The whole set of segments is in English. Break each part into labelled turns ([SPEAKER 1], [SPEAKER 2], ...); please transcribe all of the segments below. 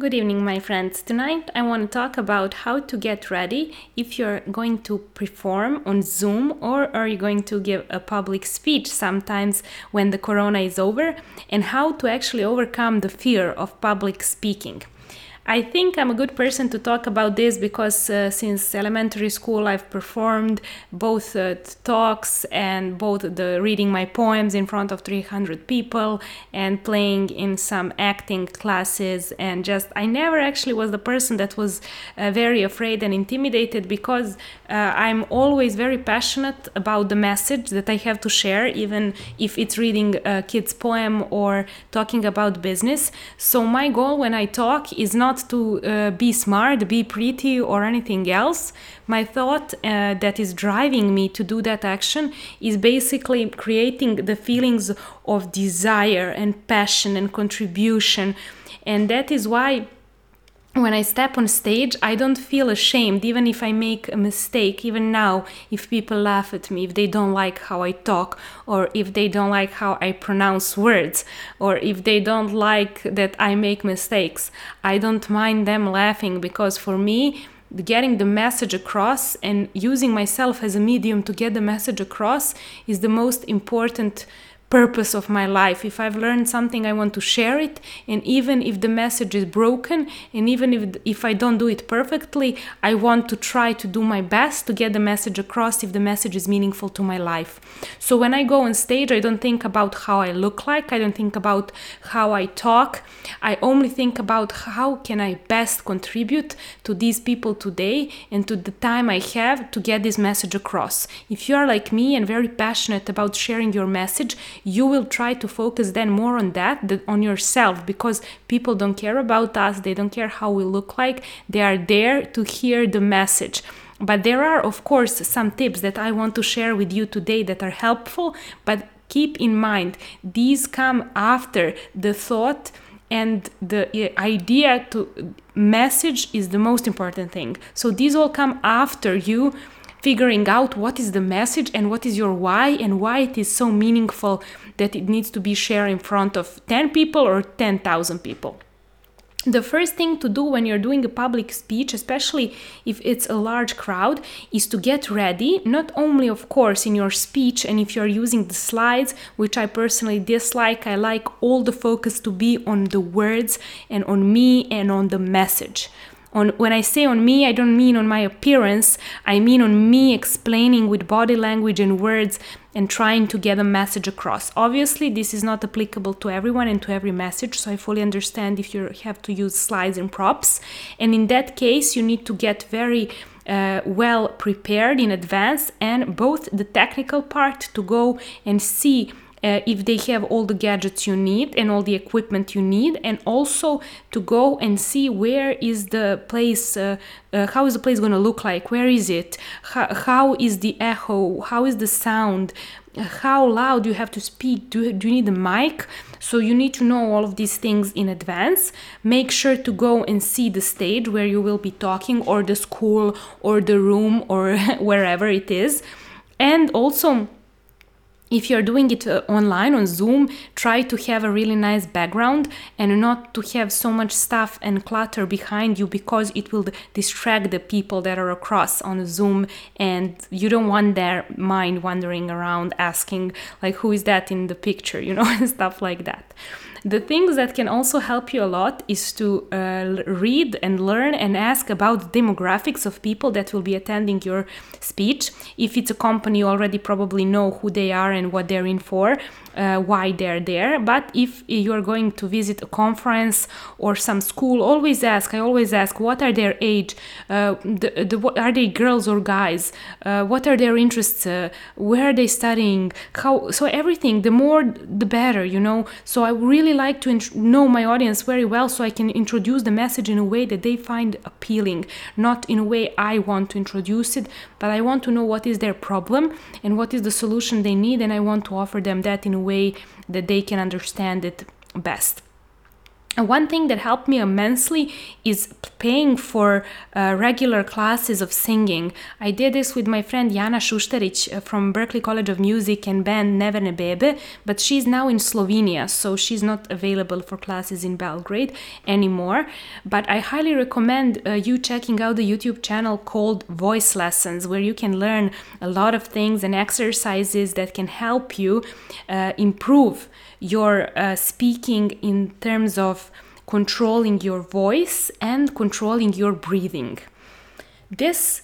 [SPEAKER 1] Good evening, my friends. Tonight I want to talk about how to get ready if you're going to perform on Zoom or are you going to give a public speech sometimes when the corona is over, and how to actually overcome the fear of public speaking. I think I'm a good person to talk about this because uh, since elementary school I've performed both uh, talks and both the reading my poems in front of 300 people and playing in some acting classes and just I never actually was the person that was uh, very afraid and intimidated because uh, I'm always very passionate about the message that I have to share even if it's reading a kid's poem or talking about business. So my goal when I talk is not to uh, be smart, be pretty, or anything else. My thought uh, that is driving me to do that action is basically creating the feelings of desire and passion and contribution. And that is why when I step on stage, I don't feel ashamed, even if I make a mistake. Even now, if people laugh at me, if they don't like how I talk, or if they don't like how I pronounce words, or if they don't like that I make mistakes, I don't mind them laughing because for me, getting the message across and using myself as a medium to get the message across is the most important purpose of my life. If I've learned something, I want to share it. And even if the message is broken, and even if, if I don't do it perfectly, I want to try to do my best to get the message across if the message is meaningful to my life. So when I go on stage, I don't think about how I look like, I don't think about how I talk. I only think about how can I best contribute to these people today and to the time I have to get this message across. If you are like me and very passionate about sharing your message, you will try to focus then more on that than on yourself because people don't care about us they don't care how we look like they are there to hear the message. But there are of course some tips that i want to share with you today that are helpful but keep in mind these come after the thought and the eh, idea to message is the most important thing. So these all come after you figuring out what is the message and what is your why and why it is so meaningful that it needs to be shared in front of 10 people or 10,000 people. The first thing to do when you're doing a public speech, especially if it's a large crowd, is to get ready, not only, of course, in your speech and if you're using the slides, which I personally dislike, I like all the focus to be on the words and on me and on the message on when i say on me i don't mean on my appearance. I mean on me explaining with body language and words and trying to get a message across. Obviously this is not applicable to everyone and to every message so i fully understand if you have to use slides and props. And in that case you need to get very uh, well prepared in advance and both the technical part to go and see uh, if they have all the gadgets you need and all the equipment you need and also to go and see where is the place uh, uh, how is the place going to look like where is it how, how is the echo how is the sound how loud you have to speak do, do you need a mic? So you need to know all of these things in advance. Make sure to go and see the stage where you will be talking or the school or the room or wherever it is. And also if you're doing it uh, online on Zoom, try to have a really nice background and not to have so much stuff and clutter behind you because it will distract the people that are across on Zoom and you don't want their mind wandering around asking like who is that in the picture, you know, and stuff like that. The things that can also help you a lot is to uh, read and learn and ask about demographics of people that will be attending your speech. If it's a company, you already probably know who they are and what they're in for uh, why they're there. But if you're going to visit a conference or some school, always ask. I always ask, what are their age? Uh, the, the, are they girls or guys? Uh, what are their interests? Uh, where are they studying? How? So everything. The more, the better. You know. So I really like to int- know my audience very well, so I can introduce the message in a way that they find appealing, not in a way I want to introduce it, but I want to know what is their problem and what is the solution they need, and I want to offer them that in a way that they can understand it best. One thing that helped me immensely is paying for uh, regular classes of singing. I did this with my friend Jana Šušterić uh, from Berklee College of Music and band Neverne Bebe, but she's now in Slovenia, so she's not available for classes in Belgrade anymore. But I highly recommend uh, you checking out the YouTube channel called Voice Lessons, where you can learn a lot of things and exercises that can help you uh, improve your uh, speaking in terms of controlling your voice and controlling your breathing. This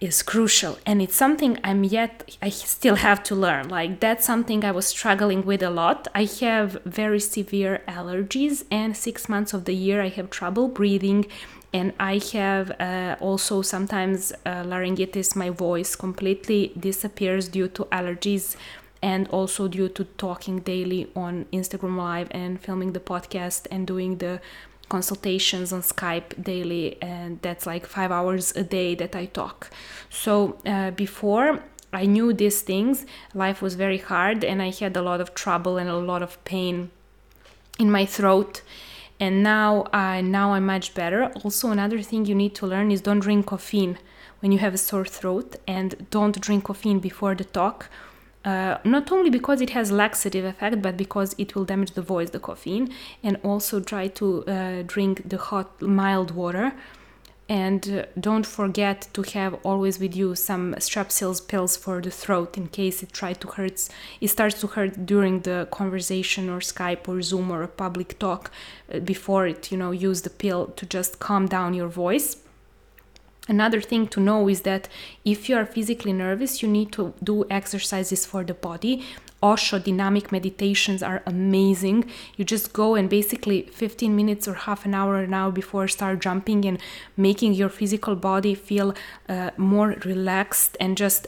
[SPEAKER 1] is crucial and it's something I'm yet I still have to learn. Like that's something I was struggling with a lot. I have very severe allergies and 6 months of the year I have trouble breathing and I have uh, also sometimes uh, laryngitis my voice completely disappears due to allergies and also due to talking daily on Instagram Live and filming the podcast and doing the consultations on Skype daily, and that's like five hours a day that I talk. So uh, before I knew these things, life was very hard, and I had a lot of trouble and a lot of pain in my throat. And now, I now I'm much better. Also, another thing you need to learn is don't drink caffeine when you have a sore throat, and don't drink caffeine before the talk uh, not only because it has laxative effect but because it will damage the voice the caffeine and also try to uh, drink the hot mild water. And uh, don't forget to have always with you some strepsils pills for the throat in case it try to hurts it starts to hurt during the conversation or skype or zoom or a public talk uh, before it you know use the pill to just calm down your voice Another thing to know is that if you are physically nervous, you need to do exercises for the body. Osho dynamic meditations are amazing. You just go and basically 15 minutes or half an hour an hour before start jumping and making your physical body feel uh, more relaxed and just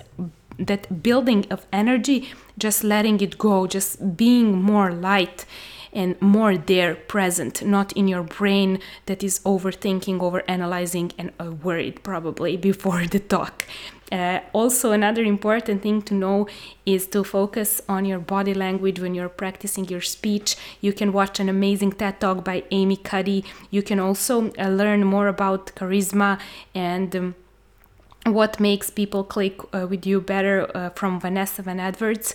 [SPEAKER 1] that building of energy, just letting it go, just being more light and more there present, not in your brain that is overthinking, over analyzing, and uh, worried probably before the talk. Uh, also, another important thing to know is to focus on your body language when you're practicing your speech. You can watch an amazing TED talk by Amy Cuddy. You can also uh, learn more about charisma and um, what makes people click uh, with you better uh, from Vanessa Van Edwards.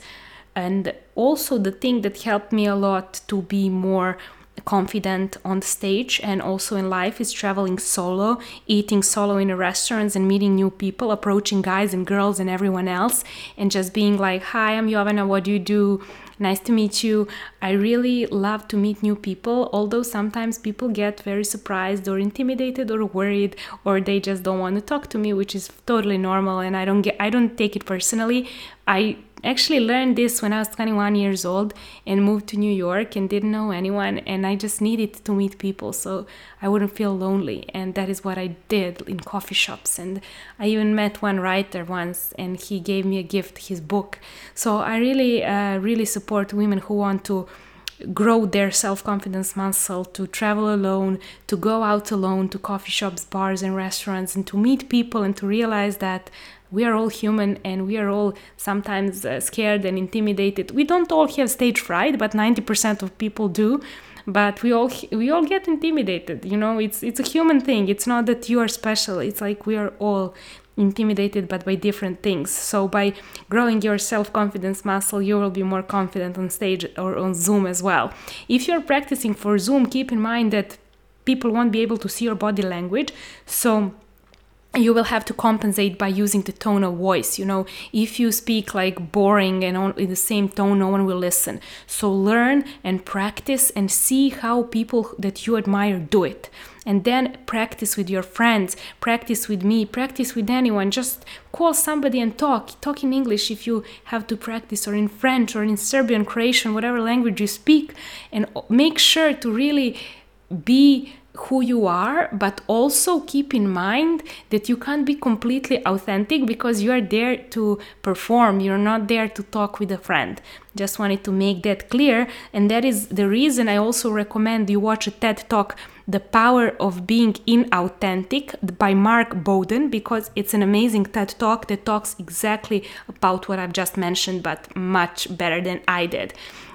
[SPEAKER 1] And also, the thing that helped me a lot to be more confident on stage and also in life is traveling solo, eating solo in restaurants and meeting new people, approaching guys and girls and everyone else, and just being like, Hi, I'm Jovana, what do you do? Nice to meet you. I really love to meet new people, although sometimes people get very surprised or intimidated or worried or they just don't want to talk to me, which is totally normal and I don't get I don't take it personally. I actually learned this when I was 21 years old and moved to New York and didn't know anyone and I just needed to meet people so I wouldn't feel lonely and that is what I did in coffee shops and I even met one writer once and he gave me a gift his book. So I really uh, really support women who want to grow their self-confidence muscle to travel alone to go out alone to coffee shops bars and restaurants and to meet people and to realize that we are all human and we are all sometimes uh, scared and intimidated. We don't all have stage fright but 90% of people do. But we all we all get intimidated you know? It's it's a human thing. It's not that you are special. It's like we are all intimidated but by different things. So by growing your self-confidence muscle you will be more confident on stage or on zoom as well. If you're practicing for zoom keep in mind that people won't be able to see your body language. So you will have to compensate by using the tone of voice you know. If you speak like boring and on, in the same tone no one will listen. So learn and practice and see how people that you admire do it. And then practice with your friends practice with me practice with anyone. Just call somebody and talk. Talk in english if you have to practice or in french or in serbian croatian whatever language you speak. And make sure to really be who you are, but also keep in mind that you can't be completely authentic because you are there to perform, you're not there to talk with a friend. Just wanted to make that clear, and that is the reason I also recommend you watch a TED talk, The Power of Being Inauthentic by Mark Bowden, because it's an amazing TED talk that talks exactly about what I've just mentioned, but much better than I did.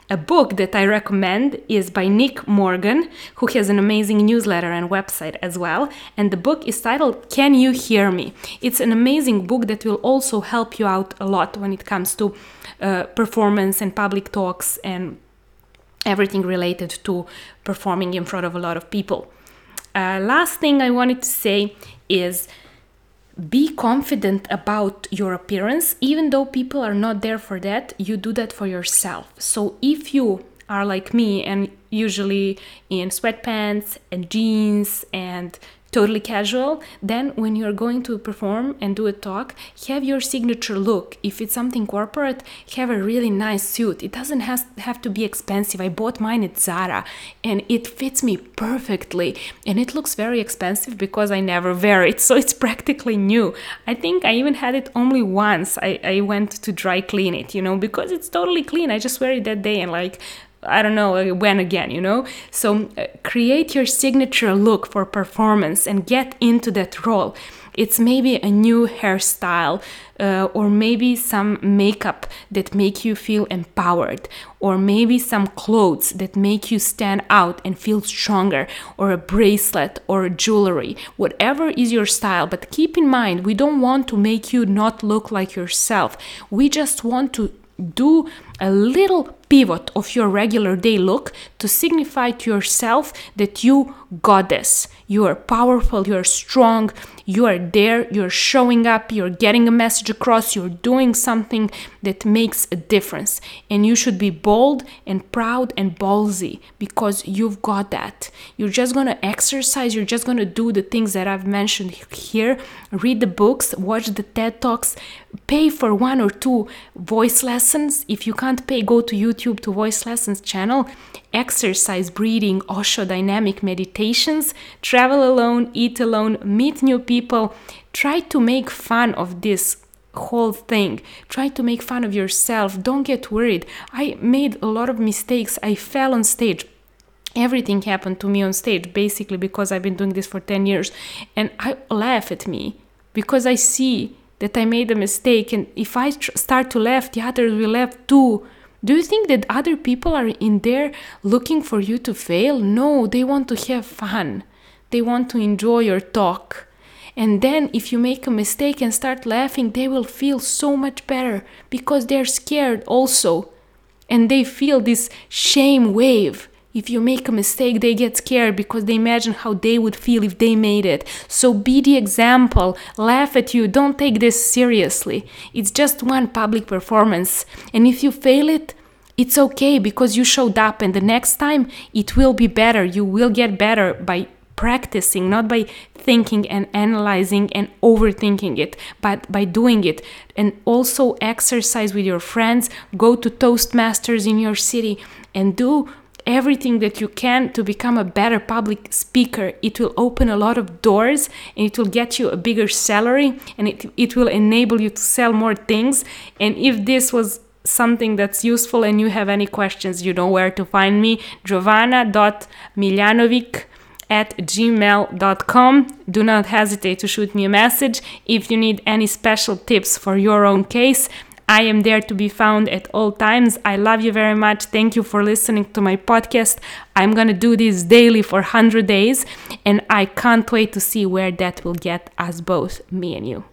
[SPEAKER 1] A book that I recommend is by Nick Morgan, who has an amazing newsletter and website as well. And the book is titled Can You Hear Me? It's an amazing book that will also help you out a lot when it comes to uh, performance and public talks and everything related to performing in front of a lot of people. Uh, last thing I wanted to say is be confident about your appearance. Even though people are not there for that you do that for yourself. So if you are like me and usually in sweatpants and jeans and totally casual, then when you're going to perform and do a talk, have your signature look. If it's something corporate, have a really nice suit. It doesn't has, have to be expensive. I bought mine at Zara and it fits me perfectly. And it looks very expensive because I never wear it, so it's practically new. I think I even had it only once. I, I went to dry clean it, you know, because it's totally clean. I just wear it that day and like I don't know when again, you know? So uh, create your signature look for performance and get into that role. It's maybe a new hairstyle uh, or maybe some makeup that make you feel empowered or maybe some clothes that make you stand out and feel stronger or a bracelet or jewelry whatever is your style but keep in mind we don't want to make you not look like yourself we just want to do a little pivot of your regular day look to signify to yourself that you got this. You are powerful, you are strong, you are there, you're showing up, you're getting a message across, you're doing something that makes a difference. And you should be bold and proud and ballsy because you've got that. You're just gonna exercise, you're just gonna do the things that I've mentioned here, read the books, watch the TED Talks, pay for one or two voice lessons. If you can't pay, go to YouTube to Voice Lessons channel, exercise, breathing, Osho dynamic meditations, travel alone, eat alone, meet new people. Try to make fun of this whole thing. Try to make fun of yourself. Don't get worried. I made a lot of mistakes. I fell on stage. Everything happened to me on stage basically because I've been doing this for 10 years. And I laugh at me because I see that I made a mistake. And if I tr- start to laugh, the others will laugh too. Do you think that other people are in there looking for you to fail? No, they want to have fun. They want to enjoy your talk. And then, if you make a mistake and start laughing, they will feel so much better because they're scared also. And they feel this shame wave. If you make a mistake, they get scared because they imagine how they would feel if they made it. So be the example, laugh at you, don't take this seriously. It's just one public performance. And if you fail it, it's okay because you showed up, and the next time it will be better. You will get better by practicing, not by thinking and analyzing and overthinking it, but by doing it. And also exercise with your friends, go to Toastmasters in your city, and do everything that you can to become a better public speaker. It will open a lot of doors and it will get you a bigger salary and it, it will enable you to sell more things. And if this was something that's useful and you have any questions, you know where to find me jovana.miljanovic at gmail.com. Do not hesitate to shoot me a message if you need any special tips for your own case. I am there to be found at all times. I love you very much. Thank you for listening to my podcast. I'm going to do this daily for 100 days, and I can't wait to see where that will get us both, me and you.